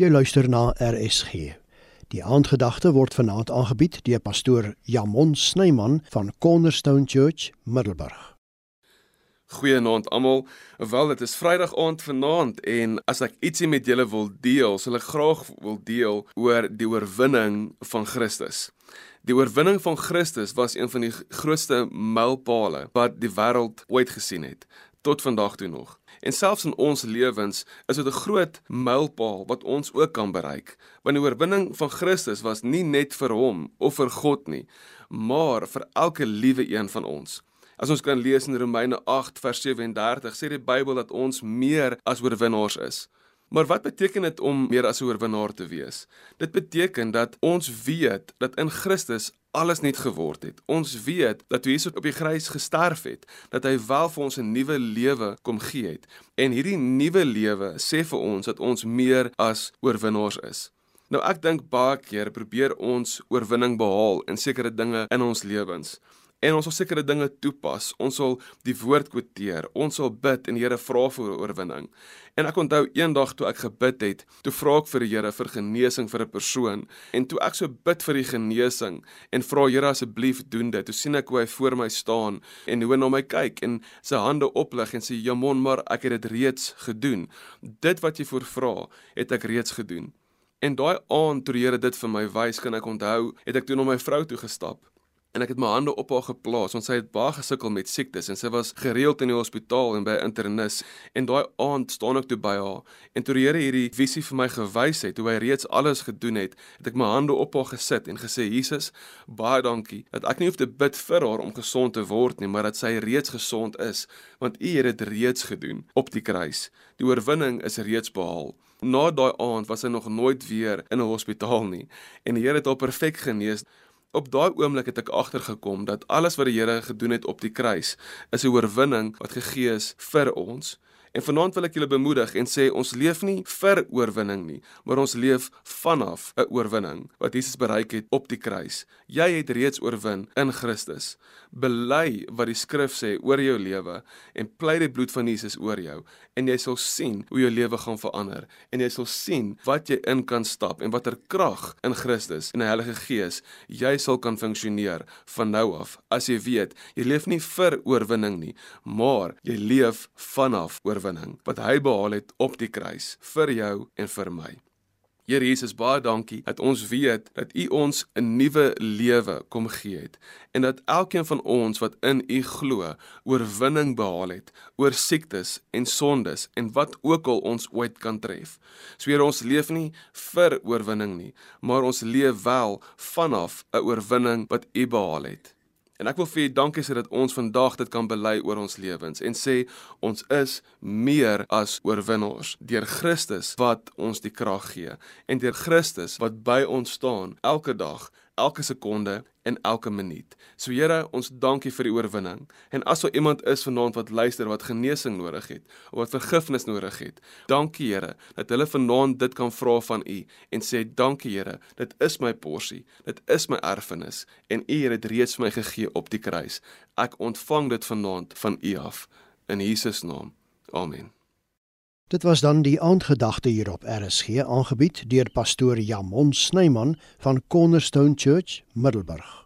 Jy luister na RSG. Die aandgedagte word vanaand aangebied deur pastoor Jamon Snyman van Cornerstone Church, Middelburg. Goeienaand almal. Wel, dit is Vrydag aand vanaand en as ek ietsie met julle wil deel, sal ek graag wil deel oor die oorwinning van Christus. Die oorwinning van Christus was een van die grootste mylpale wat die wêreld ooit gesien het tot vandag toe nog. En selfs in ons lewens is dit 'n groot mylpaal wat ons ook kan bereik. Want die oorwinning van Christus was nie net vir hom of vir God nie, maar vir elke liewe een van ons. As ons kan lees in Romeine 8 vers 37, sê die Bybel dat ons meer as oorwinnaars is. Maar wat beteken dit om meer as 'n oorwinnaar te wees? Dit beteken dat ons weet dat in Christus alles nuut geword het. Ons weet dat Jesus op die kruis gesterf het, dat hy wel vir ons 'n nuwe lewe kom gee het. En hierdie nuwe lewe sê vir ons dat ons meer as oorwinnaars is. Nou ek dink baie keer probeer ons oorwinning behaal in sekere dinge in ons lewens en ons sal sekere dinge toepas. Ons sal die woord kwoteer. Ons sal bid en die Here vra vir oorwinning. En ek onthou eendag toe ek gebid het, toe vra ek vir die Here vir genesing vir 'n persoon en toe ek so bid vir die genesing en vra Here asseblief doen dit. Toe sien ek hoe hy voor my staan en hoe hy na my kyk en sy hande oplig en sê Jamon, maar ek het dit reeds gedoen. Dit wat jy voorvra, het ek reeds gedoen. En daai aand toe die Here dit vir my wys, kan ek onthou, het ek toe na my vrou toe gestap en ek het my hande op haar geplaas want sy het baie gesukkel met siektes en sy was gereeld in die hospitaal en by 'n internis. En daai aand staan ek toe by haar en toe die Here hierdie visie vir my gewys het hoe hy reeds alles gedoen het het ek my hande op haar gesit en gesê Jesus baie dankie dat ek nie hoef te bid vir haar om gesond te word nie maar dat sy reeds gesond is want u het dit reeds gedoen op die kruis. Die oorwinning is reeds behaal. Na daai aand was sy nog nooit weer in 'n hospitaal nie en die Here het haar perfek genees Op daai oomblik het ek agtergekom dat alles wat die Here gedoen het op die kruis is 'n oorwinning wat gegee is vir ons. En vanaand wil ek julle bemoedig en sê ons leef nie vir oorwinning nie, maar ons leef vanaf 'n oorwinning wat Jesus bereik het op die kruis. Jy het reeds oorwin in Christus. Bely wat die skrif sê oor jou lewe en pleit die bloed van Jesus oor jou en jy sal sien hoe jou lewe gaan verander en jy sal sien wat jy in kan stap en watter krag in Christus en die Heilige Gees jy sal kan funksioneer van nou af as jy weet jy leef nie vir oorwinning nie maar jy leef vanaf oorwinning wat hy behaal het op die kruis vir jou en vir my Here Jesus, baie dankie dat ons weet dat U ons 'n nuwe lewe kom gee het en dat elkeen van ons wat in U glo, oorwinning behaal het oor siektes en sondes en wat ook al ons ooit kan tref. So Here, ons leef nie vir oorwinning nie, maar ons leef wel vanaf 'n oorwinning wat U behaal het. En ek wil vir u dankie sê dat ons vandag dit kan bely oor ons lewens en sê ons is meer as oorwinnaars deur Christus wat ons die krag gee en deur Christus wat by ons staan elke dag elke sekonde en elke minuut. So Here, ons dankie vir die oorwinning. En as daar iemand is vanaand wat luister wat genesing nodig het of wat vergifnis nodig het, dankie Here dat hulle vanaand dit kan vra van U en sê dankie Here, dit is my porsie, dit is my erfenis en U het dit reeds vir my gegee op die kruis. Ek ontvang dit vanaand van U af in Jesus naam. Amen. Dit was dan die aandgedagte hier op RSG aangebied deur pastoor Jamon Snyman van Cornerstone Church, Middelburg.